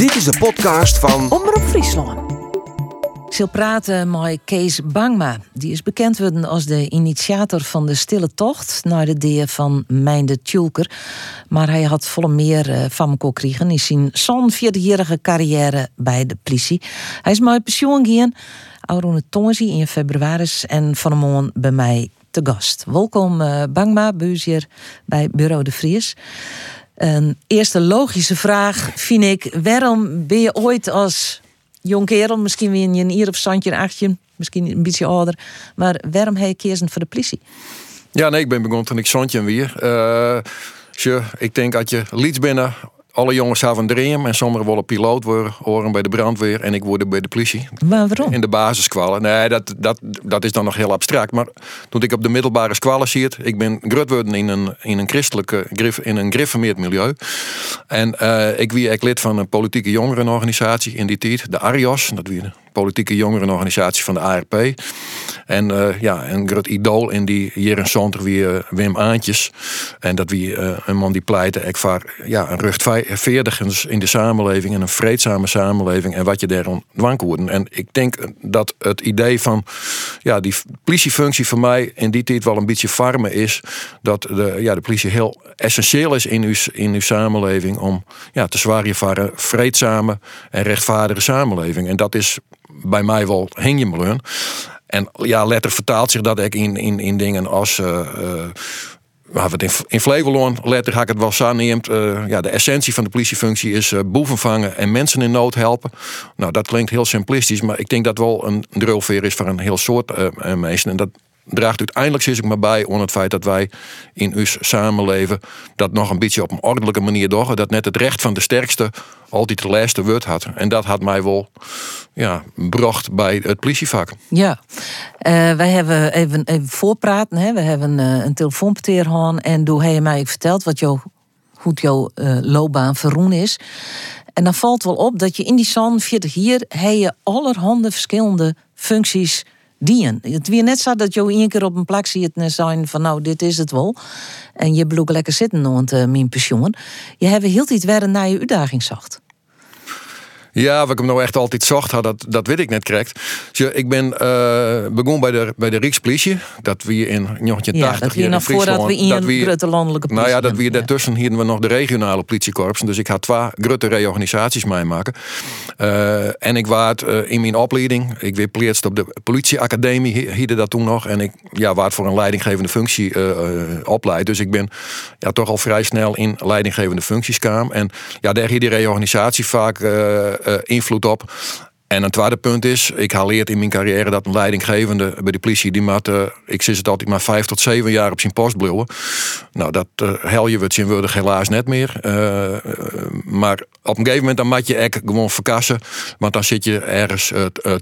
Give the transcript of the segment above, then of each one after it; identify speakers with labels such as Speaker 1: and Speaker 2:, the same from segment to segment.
Speaker 1: Dit is de podcast van
Speaker 2: Omroep Friesland. Ik zal praten met Kees Bangma. Die is bekend worden als de initiator van de Stille Tocht naar de deer van Mijnde Tjulker. Maar hij had volle meer van me gekregen in zijn zo'n 40-jarige carrière bij de politie. Hij is mijn pensioen gegaan, Aurone Tonzi in februari en van een maand bij mij te gast. Welkom uh, Bangma, hier bij Bureau de Vries. Een eerste logische vraag vind ik: waarom ben je ooit als jong kerel, misschien weer een hier of zandje, achtje, misschien een beetje ouder, maar waarom heb je kiezen voor de politie?
Speaker 3: Ja, nee, ik ben begonnen toen ik zandje weer. Uh, ik denk dat je lieds binnen alle jongens hebben een dream en sommigen willen piloot worden, horen bij de brandweer en ik word bij de politie.
Speaker 2: Maar waarom?
Speaker 3: In de basiskwallen. Nee, dat, dat, dat is dan nog heel abstract. Maar toen ik op de middelbare squallen zie ik ben grut in een, in een christelijke, in een griffemeerd milieu. En uh, ik wie ik lid van een politieke jongerenorganisatie in die tijd, de ARIOS, dat wie politieke jongerenorganisatie van de ARP. En uh, ja, een groot idool in die jaren 70 wie uh, Wim Aantjes. En dat wie uh, een man die pleitte ik voor ja, een rechtvaardigend in de samenleving en een vreedzame samenleving en wat je daar dwang worden. En ik denk dat het idee van ja, die politiefunctie voor mij in die tijd wel een beetje farmen is. Dat de, ja, de politie heel essentieel is in uw, in uw samenleving om ja, te zwaaien voor een vreedzame en rechtvaardige samenleving. En dat is bij mij wel hing je me En ja, letter vertaalt zich dat ik in, in, in dingen als. Uh, uh, we in, Flevoland, letter ga ik het wel zo neemt. Uh, ja, de essentie van de politiefunctie is boeven vangen en mensen in nood helpen. Nou, dat klinkt heel simplistisch, maar ik denk dat wel een drulveer is voor een heel soort mensen. En dat draagt uiteindelijk ik maar bij onder het feit dat wij in ons samenleven dat nog een beetje op een ordelijke manier doen. Dat net het recht van de sterkste altijd de laatste woord had. En dat had mij wel ja, bracht bij het politievak.
Speaker 2: Ja, uh, wij hebben even, even voorpraten. Hè. We hebben uh, een telefoonpeteer gehad en heb je mij verteld wat jouw, hoe jouw uh, loopbaan verroen is. En dan valt wel op dat je in die zon 40 hier heb je allerhande verschillende functies dienen. Het weer net zo dat je één keer op een plek ziet en zijn van nou, dit is het wel. En je bloek lekker zitten want uh, mijn pensioen. Je hebt heel iets werden naar je uitdaging zacht.
Speaker 3: Ja, wat ik hem nou echt altijd zocht had, dat, dat weet ik net correct. Dus ik ben uh, begonnen bij de, bij de Rijkspolitie. Dat we in 1980
Speaker 2: ja, dat hier nog voordat we in dat we, grote landelijke
Speaker 3: politie Nou ja, dat we daartussen hier we nog de regionale politiekorps. Dus ik had twee grote reorganisaties meemaken. Uh, en ik was uh, in mijn opleiding, ik weer pleerst op de politieacademie, hier dat toen nog. En ik ja, waard voor een leidinggevende functie opleid. Dus ik ben ja, toch al vrij snel in leidinggevende functies kwam. En ja, daar hier die reorganisatie vaak invloed op. En een tweede punt is, ik haal leerd in mijn carrière dat een leidinggevende bij de politie, die maat, uh, ik zit het altijd maar vijf tot zeven jaar op zijn post blijven. Nou, dat uh, hel je wat zien helaas net meer. Maar op een gegeven moment dan moet je echt gewoon verkassen, want dan zit je ergens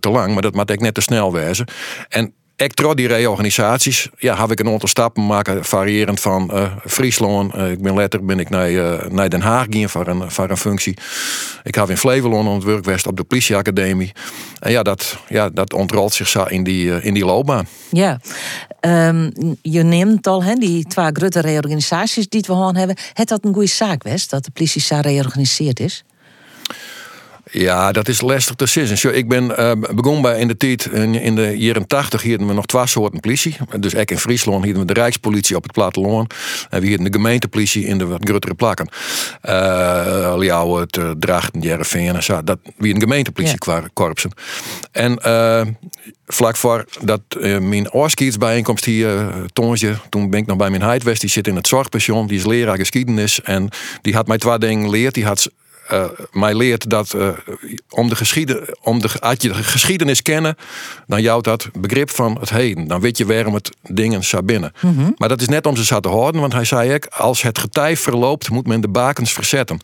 Speaker 3: te lang. Maar dat moet ik net te snel wezen. En ik trouw die reorganisaties, ja, heb ik een aantal stappen maken, variërend van uh, Friesland. Uh, ik ben letter ben ik naar, uh, naar Den Haag gegaan voor een, voor een functie. Ik heb in Flevoland het werkwest op de politieacademie. En ja, dat, ja, dat ontrolt zich zo in die, in die loopbaan.
Speaker 2: Ja, um, je neemt al hè, die twee grote reorganisaties die we gewoon hebben. Het dat een goede zaak was dat de politie zo reorganiseerd is?
Speaker 3: Ja, dat is lastig te zeggen. Ik ben uh, begonnen bij in de tijd, in de jaren 80 hadden we nog twee soorten politie. Dus ik in Friesland hadden we de Rijkspolitie op het platteland. En we hadden de gemeentepolitie in de wat grotere plakken. Uh, Ljouwen, het uh, Drachten, Jereveen en zo. Dat wie een gemeentepolitie ja. korpsen. En uh, vlak voor dat uh, mijn bijeenkomst hier, uh, Tonsje, toen ben ik nog bij mijn Heidwest, die zit in het zorgpension, die is leraar geschiedenis. En die had mij twee dingen geleerd. Die had uh, mij leert dat uh, om de geschiedenis, om de, als je de geschiedenis kennen, dan jouwt dat begrip van het heden. Dan weet je waarom het dingen zou binnen. Mhm. Maar dat is net om ze zo te houden, want hij zei ik, als het getij verloopt, moet men de bakens verzetten.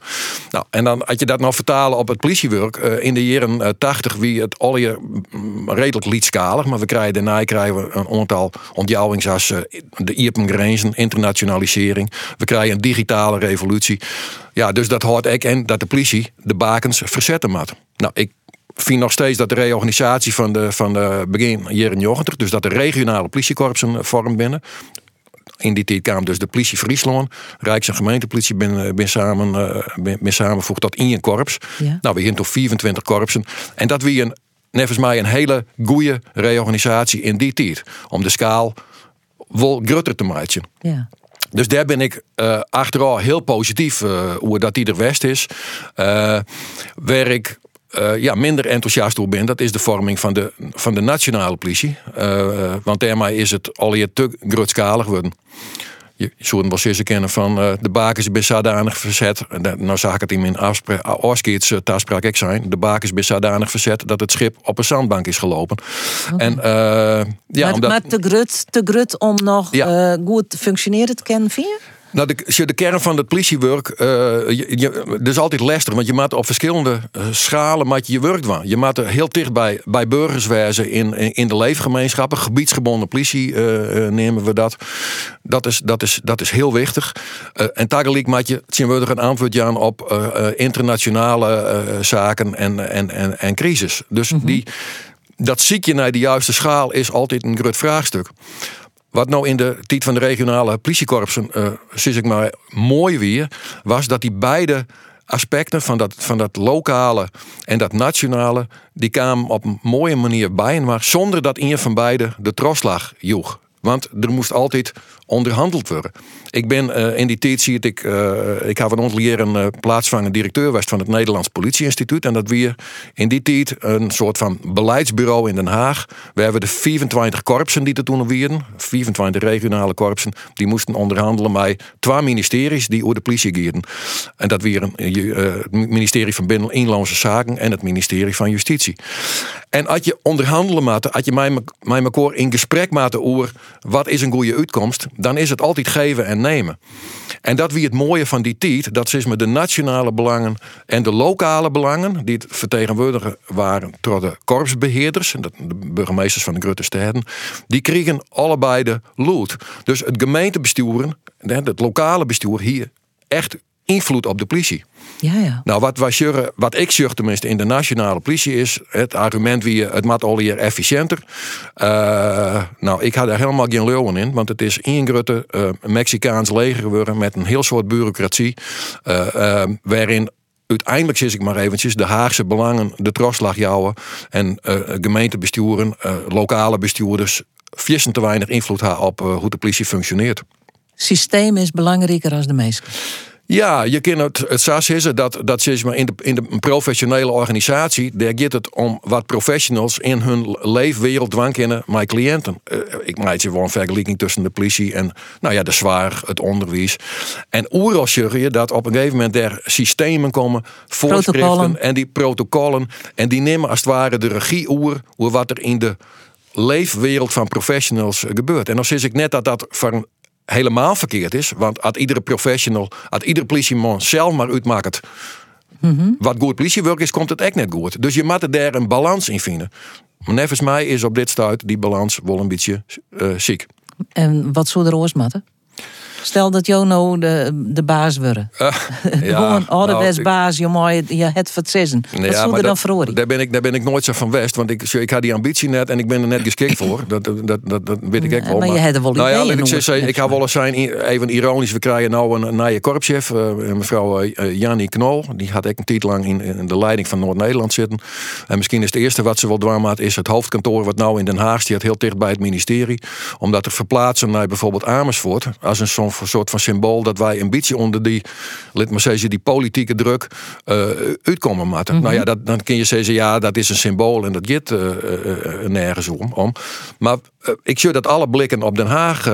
Speaker 3: Nou, en dan had je dat nou vertalen op het politiewerk. Uh, in de jaren 80 wie het al je mm, redelijk liedskalig, maar we krijgen daarna krijgen we een aantal ontjouwings als de Ierpengrenzen, internationalisering. We krijgen een digitale revolutie. Ja, dus dat hoort ik en dat de politie de bakens verzetten moet. Nou, ik vind nog steeds dat de reorganisatie van de, van de begin jaren 90, dus dat de regionale politiekorpsen vorm binnen. in die tijd kwam dus de politie Friesland, Rijks- en gemeentepolitie, ben, ben samen, ben, ben samengevoegd tot één korps.
Speaker 2: Ja.
Speaker 3: Nou, we hier tot 24 korpsen. En dat wie een, nevens mij een hele goede reorganisatie in die tijd. Om de schaal wel groter te maken.
Speaker 2: Ja.
Speaker 3: Dus daar ben ik uh, achteraf heel positief uh, hoe dat die er west is. Uh, waar ik ja, minder enthousiast over ben, dat is de vorming van de, van de nationale politie. want daarmee is het al je te grootschalig worden. Je zou wel eens kennen van uh, de bakens is zodanig verzet. Nou zag ik het in mijn afskeidstaatspraak ik zijn. De bakens is zodanig verzet dat het schip op een zandbank is gelopen.
Speaker 2: Okay.
Speaker 3: En, uh, ja,
Speaker 2: maar,
Speaker 3: omdat,
Speaker 2: maar te grut, te grut om nog
Speaker 3: Ja.
Speaker 2: uh, goed functioneren te kennen, vind je?
Speaker 3: Nou, de, als je de kern van het politiewerk, uh, je, je, dat is altijd lastig, want je maakt op verschillende uh, schalen maak je, je werk doen. Je maakt er heel dicht bij, bij burgers in, in, de leefgemeenschappen. Gebiedsgebonden politie uh, nemen we dat. Dat is, dat is, dat is heel wichtig. en tegelijk maak je zien we er een antwoord aan op internationale zaken en, en, en, en crisis. Dus mm -hmm. die, dat ziek je naar de juiste schaal is altijd een groot vraagstuk. Wat nou in de tijd van de regionale politiekorpsen, uh, ik maar mooi weer, was dat die beide aspecten van dat, van dat lokale en dat nationale, die kwamen op een mooie manier bij, maar zonder dat een van beide de troslag joeg. Want er moest altijd onderhandeld worden. Ik ben uh, in die tijd zie ik, uh, ik heb een aantal jaren uh, plaatsvangend directeur was van het Nederlands Politieinstituut. En dat weer in die tijd een soort van beleidsbureau in Den Haag. We hebben de 24 korpsen die er toen waren, 24 regionale korpsen, die moesten onderhandelen met twee ministeries die over de politie gingen. En dat weer het ministerie van Binnen- Inlandse Zaken en het ministerie van Justitie. En als je onderhandelen maakte, als je mij elkaar in gesprek maakte over wat is een goede uitkomst, dan is het altijd geven en nemen. En dat wie het mooie van die tijd, dat is met de nationale belangen en de lokale belangen, die het vertegenwoordigen waren door de korpsbeheerders, de burgemeesters van de grote steden, die kregen allebei de lood. Dus het gemeentebesturen, het lokale bestuur hier echt invloed op de politie.
Speaker 2: Ja, ja.
Speaker 3: Nou, wat, wij wat ik zeg tenminste in de nationale politie is het argument wie het al hier efficiënter. Uh, nou, ik had daar helemaal geen leeuwen in, want het is één grote uh, Mexicaans leger geworden met een heel soort bureaucratie, uh, waarin uiteindelijk zit ik maar eventjes de Haagse belangen de troslag jouwen en gemeentebesturen, lokale bestuurders, vissen te weinig invloed hebben op hoe de politie functioneert.
Speaker 2: Systeem is belangrijker dan de meeste.
Speaker 3: Ja, je kunt het, het het dat, dat zeg maar in, de, in de professionele organisatie, daar gaat het om wat professionals in hun leefwereld dwang kennen mijn cliënten. Uh, ik maak je wel een vergelijking tussen de politie en nou ja, de zwaar, het onderwijs. En oeral je dat op een gegeven moment er systemen komen, voorschriften
Speaker 2: Protocollen.
Speaker 3: en die protocollen. En die nemen als het ware de regie oer, hoe wat er in de leefwereld van professionals gebeurt. En dan zeg ik net dat dat een helemaal verkeerd is. Want als iedere professional, als iedere politieman zelf maar uitmaakt
Speaker 2: Mhm.
Speaker 3: wat goed politiewerk is, komt het echt net goed. Dus je moet er daar een balans in vinden. Maar nevens mij is op dit stuit die balans wel een beetje uh, ziek.
Speaker 2: En wat zou er oors matten? Stel dat Jono de, de baas worden.
Speaker 3: Uh,
Speaker 2: Gewoon ouderwets nou, baas, je mooi, je het verzessen.
Speaker 3: Nee,
Speaker 2: wat zou er dan verhoren?
Speaker 3: Daar ben, ik, daar ben ik nooit zo van west, want ik, ik had die ambitie net en ik ben er net geschikt voor. Dat, dat, dat, dat weet ik echt wel.
Speaker 2: Maar, maar je had er wel
Speaker 3: nou ja, ik, zeg, ik ga wel eens zijn, even ironisch, we krijgen nou een nieuwe korpschef, uh, mevrouw uh, Jannie Knol. Die had ik een tijd lang in, in de leiding van Noord-Nederland zitten. En misschien is het eerste wat ze wel dwaan had, is het hoofdkantoor wat nou in Den Haag staat, heel dicht bij het ministerie. Omdat te verplaatsen naar bijvoorbeeld Amersfoort, als een soort van symbool dat wij een beetje onder die, laat maar zeggen, die politieke druk uh, uitkomen moeten.
Speaker 2: Mhm.
Speaker 3: Nou ja, dat, dan kun je zeggen, ja, dat is een symbool en dat gaat uh, uh, nergens om. om. Maar ik zie dat alle blikken op Den Haag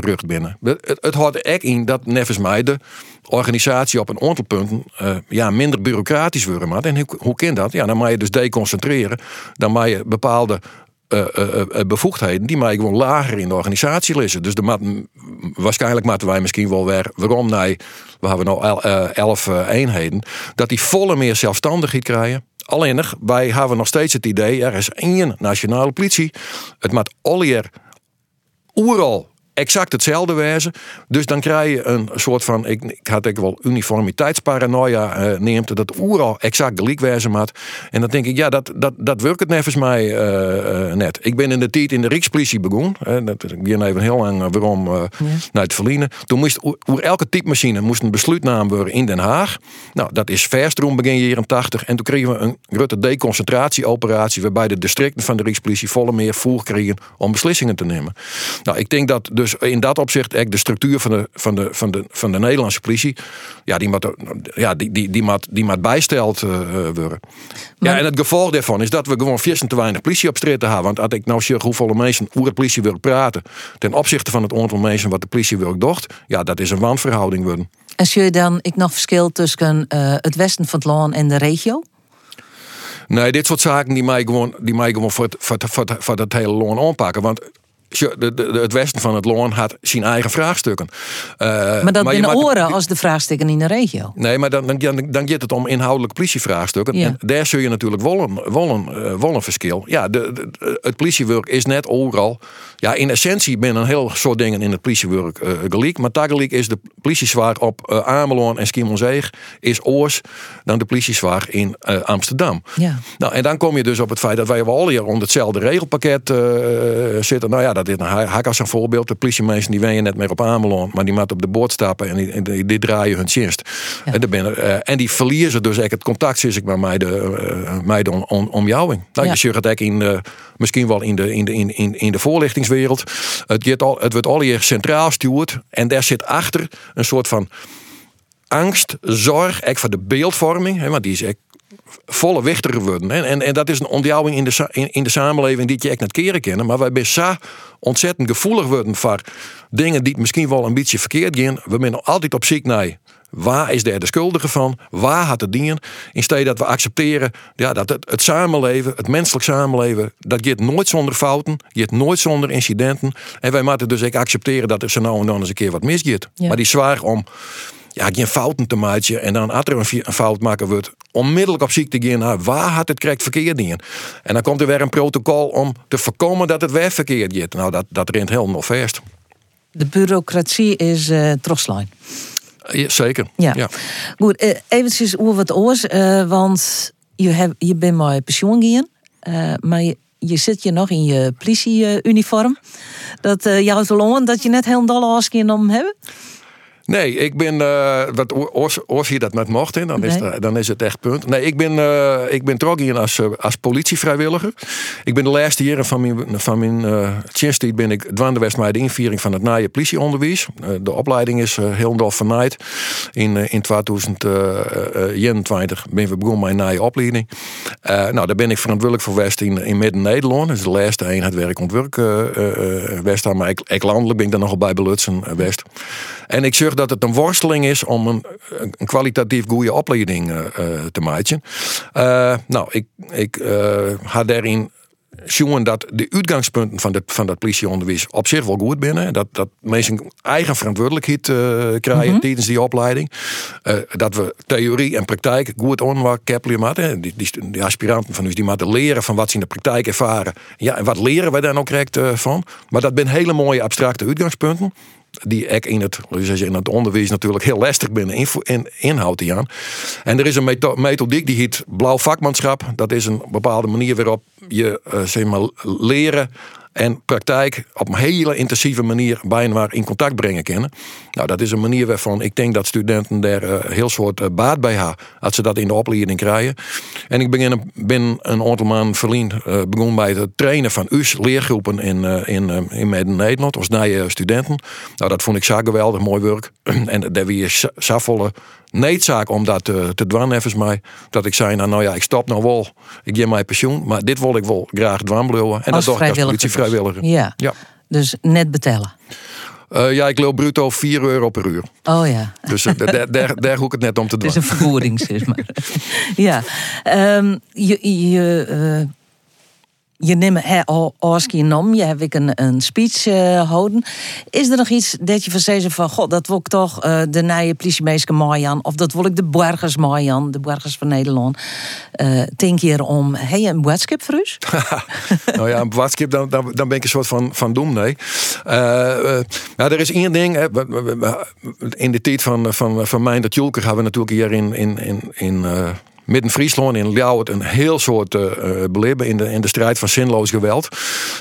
Speaker 3: rukt binnen. Het, het houdt echt in dat nevens mij de organisatie op een aantal punten ja, minder bureaucratisch worden moet. En hoe, hoe kan dat? Ja, dan moet je dus deconcentreren. Dan moet je bepaalde uh, uh, uh, bevoegdheden die mij gewoon lager in de organisatie liggen. Dus de mat, waarschijnlijk moeten wij misschien wel weer waarom nee, we hebben nou el, elf eenheden, dat die volle meer zelfstandigheid krijgen. Alleen wij hebben nog steeds het idee, er is één nationale politie. Het moet alweer oeral exact hetzelfde wezen. Dus dan krijg je een soort van, ik, ik had ik wel uniformiteitsparanoia uh, neemt, dat oeral exact gelijk wezen maat. En dan denk ik, ja, dat, dat, dat werkt het nevens mij uh, net. Ik ben in de tijd in de Rijkspolitie begonnen. Hè, dat, ik ben even heel lang waarom uh, ja. naar het verliezen. Toen moest oer elke typemachine moest een besluitnaam worden in Den Haag. Nou, dat is verstroom begin jaren 80. En toen kregen we een grote deconcentratieoperatie waarbij de districten van de Rijkspolitie volle meer voer kregen om beslissingen te nemen. Nou, ik denk dat dus in dat opzicht de structuur van de, van de, van de, van de Nederlandse politie, ja, die moet, ja, die, die, die moet, die moet bijsteld uh, worden. Ja, en het gevolg daarvan is dat we gewoon vies te weinig politie op straat hebben. Want als ik nou zeg hoeveel mensen over de politie wil praten, ten opzichte van het aantal mensen wat de politie wil docht, ja, dat is een wanverhouding worden.
Speaker 2: En zie je dan ik nog verschil tussen uh, het westen van het land en de regio?
Speaker 3: Nee, dit soort zaken die mij gewoon, die mij gewoon voor, het, voor, voor, voor dat hele loon aanpakken. Want de, de, het westen van het loon had zijn eigen vraagstukken.
Speaker 2: Uh, maar dat zijn oren als de vraagstukken in de regio.
Speaker 3: Nee, maar dan, dan, dan, dan gaat het om inhoudelijke politievraagstukken. Ja. En daar zul je natuurlijk wel een verschil. Ja, de, het politiewerk is net overal. Ja, in essentie ben een heel soort dingen in het politiewerk uh, gelijk. Maar tegelijk is de politiezwaar op uh, en Schiermonnikoog is oors dan de politiezwaar in uh, Amsterdam.
Speaker 2: Ja.
Speaker 3: Nou, en dan kom je dus op het feit dat wij wel hier onder hetzelfde regelpakket zitten. Nou ja, dat is een hak als een voorbeeld. De politiemensen die je net meer op Ameland, maar die moeten op de boord stappen en die, die, die draaien hun tjenst. Ja. En, ben, uh, en die verliezen dus echt het contact, zeg ik maar, mij de, uh, mij de om, om jou. Nou, ja. je zegt het in de, misschien wel in de, in de, in, in, in de voorlichtingswereld. Het, wordt al, het wordt al hier centraal stuurd en daar zit achter een soort van angst, zorg, echt voor de beeldvorming, hè, want die is echt volle wichtiger worden. En, en, en dat is een ontjouwing in de, in, in de samenleving die je echt net keren kennen. Maar wij zijn ontzettend gevoelig worden voor dingen die misschien wel een beetje verkeerd gaan. We zijn altijd op zoek naar Waar is daar de schuldige van? Waar had het dienen? Instead dat we accepteren ja, dat het, het samenleven, het menselijk samenleven, dat gaat nooit zonder fouten, gaat nooit zonder incidenten. En wij moeten dus ook accepteren dat er zo nou en dan eens een keer wat misgaat. Ja. Maar die zwaar om ja, geen fouten te maken. En dan als er een fout maken wordt, onmiddellijk op ziekte gaan naar waar had het correct verkeerd in. En dan komt er weer een protocol om te voorkomen dat het weer verkeerd gaat. Nou, dat, dat rent heel nog vast.
Speaker 2: De bureaucratie is uh, troslijn.
Speaker 3: Ja, zeker.
Speaker 2: Ja. ja. Goed, uh, eventjes over wat oors. Uh, want je, heb, je bent maar pensioen gaan. Uh, maar je, je zit je nog in je politieuniform. Dat uh, jou te dat je net heel dol afskin om hebben?
Speaker 3: Nee, ik ben. Uh, wat oors hier dat met mocht in, dan, nee. is, dan is het echt punt. Nee, ik ben, uh, ik ben trok hier als, als politievrijwilliger. Ik ben de laatste jaren van mijn, van mijn uh, ben ik dwandewest bij de inviering van het naaie politieonderwijs. Uh, de opleiding is uh, heel dol vernaaid. In, in 2021 ben we begonnen met een naaie opleiding. nou, daar ben ik verantwoordelijk voor West in, in Midden-Nederland. Dus de laatste eenheid werk ontwerp West. Maar ik, ik landelijk ben ik daar nogal bij belutsen West. En ik zorg dat het een worsteling is om een, een kwalitatief goede opleiding uh, te maken. Uh, nou, ik, ik had daarin zien dat de uitgangspunten van, dit, van dat politieonderwijs op zich wel goed binnen. Dat, dat mensen eigen verantwoordelijkheid uh, krijgen mm -hmm. tijdens die opleiding. Uh, dat we theorie en praktijk goed onderkeppelen Die, die, die aspiranten van ons die moeten leren van wat ze in de praktijk ervaren. Ja, en wat leren wij daar nou correct uh, van? Maar dat zijn hele mooie abstracte uitgangspunten die ik in het, in het onderwijs natuurlijk heel lastig binnen in, inhoud aan. En er is een methodiek die heet blauw vakmanschap. Dat is een bepaalde manier waarop je uh, zeg maar, leren en praktijk op een hele intensieve manier bijna in contact brengen kunnen. Nou, dat is een manier waarvan ik denk dat studenten daar uh, heel soort uh, baat bij hebben als ze dat in de opleiding krijgen. En ik ben een, ben een aantal maanden verlien uh, begon bij het trainen van US leergroepen in, in, in Nederland als nieuwe studenten. Nou, dat vond ik zo geweldig mooi werk. en daar weer zoveel noodzaak om dat te, te dwan even mij. Dat ik zei, nou, nou ja, ik stop nou wel. Ik geef mijn pensioen, maar dit wil ik wel graag dwan blijven. En
Speaker 2: als
Speaker 3: dat ik als politievrijwilliger.
Speaker 2: Ja. ja. Dus net betellen.
Speaker 3: Uh, ja, ik loop bruto 4 euro per uur.
Speaker 2: Oh ja.
Speaker 3: Dus uh, daar, daar, daar hoek ik het net om te doen.
Speaker 2: Het is een vergoeding, zeg maar. ja. Um, je, je uh, je neemt hè, Oski om, je hebt ik een, een speech uh, houden. Is er nog iets dat je van zeggen van, god, dat wil ik toch uh, de nieuwe politiemeester Marjan, of dat wil ik de burgers Marjan, de burgers van Nederland, uh, tien keer om, hey, een boodschap voor
Speaker 3: nou ja, een boodschap, dan, dan, ben ik een soort van, van doem, nee. nou, er is één ding, hè, in de tijd van, van, van mijn dat Julker gaan we natuurlijk hier in, in, in, in Midden-Friesland in Ljouwert een heel soort uh, in de, in de strijd van zinloos geweld.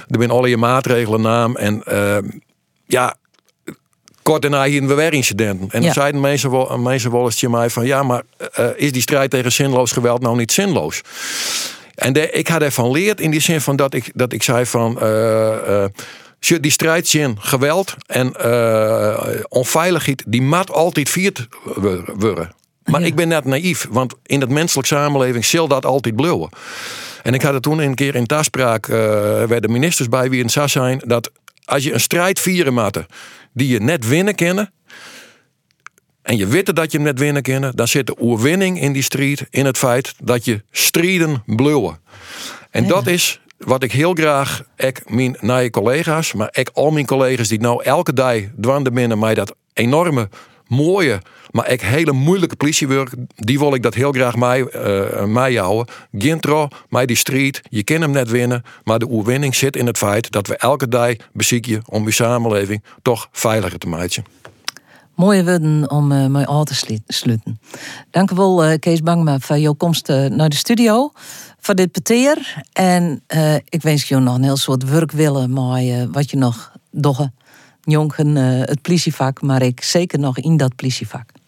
Speaker 3: Er zijn allerlei maatregelen naam en uh, ja, kort daarna hier weer incidenten. En ja. dan zeiden mensen wel, mensen wel eens mij van ja, maar uh, is die strijd tegen zinloos geweld nou niet zinloos? En de, ik had ervan leerd in die zin van dat ik, dat ik zei van die strijd zien geweld en uh, onveiligheid, die mat altijd viert worden. Maar ik ben net naïef, want in het menselijk samenleving zal dat altijd bluwen. En ik had het toen een keer in taspraak, uh, waar de ministers bij wie in SAS zijn, dat als je een strijd vieren matte die je net winnen kennen, en je weet dat je hem net winnen kennen, dan zit de oerwinning in die strijd in het feit dat je strijden bluwen. En dat is wat ik heel graag, ik mijn nieuwe collega's, maar ik al mijn collega's die nou elke dag dwanden binnen mij dat enorme mooie, maar ik hele moeilijke politiewerk, die wil ik dat heel graag mij, uh, mij houden. Gintro, mij die street, je kan hem net winnen, maar de oerwinning zit in het feit dat we elke dag bezieken om uw samenleving toch veiliger te maken.
Speaker 2: Mooie woorden om uh, mij aan te sluiten. Dank u wel, uh, Kees Bangma, voor jouw komst naar de studio. Voor dit peteer. En ik wens je nog een heel soort werk willen, wat je nog doggen jongen uh, het politievak, maar ik zeker nog in dat politievak.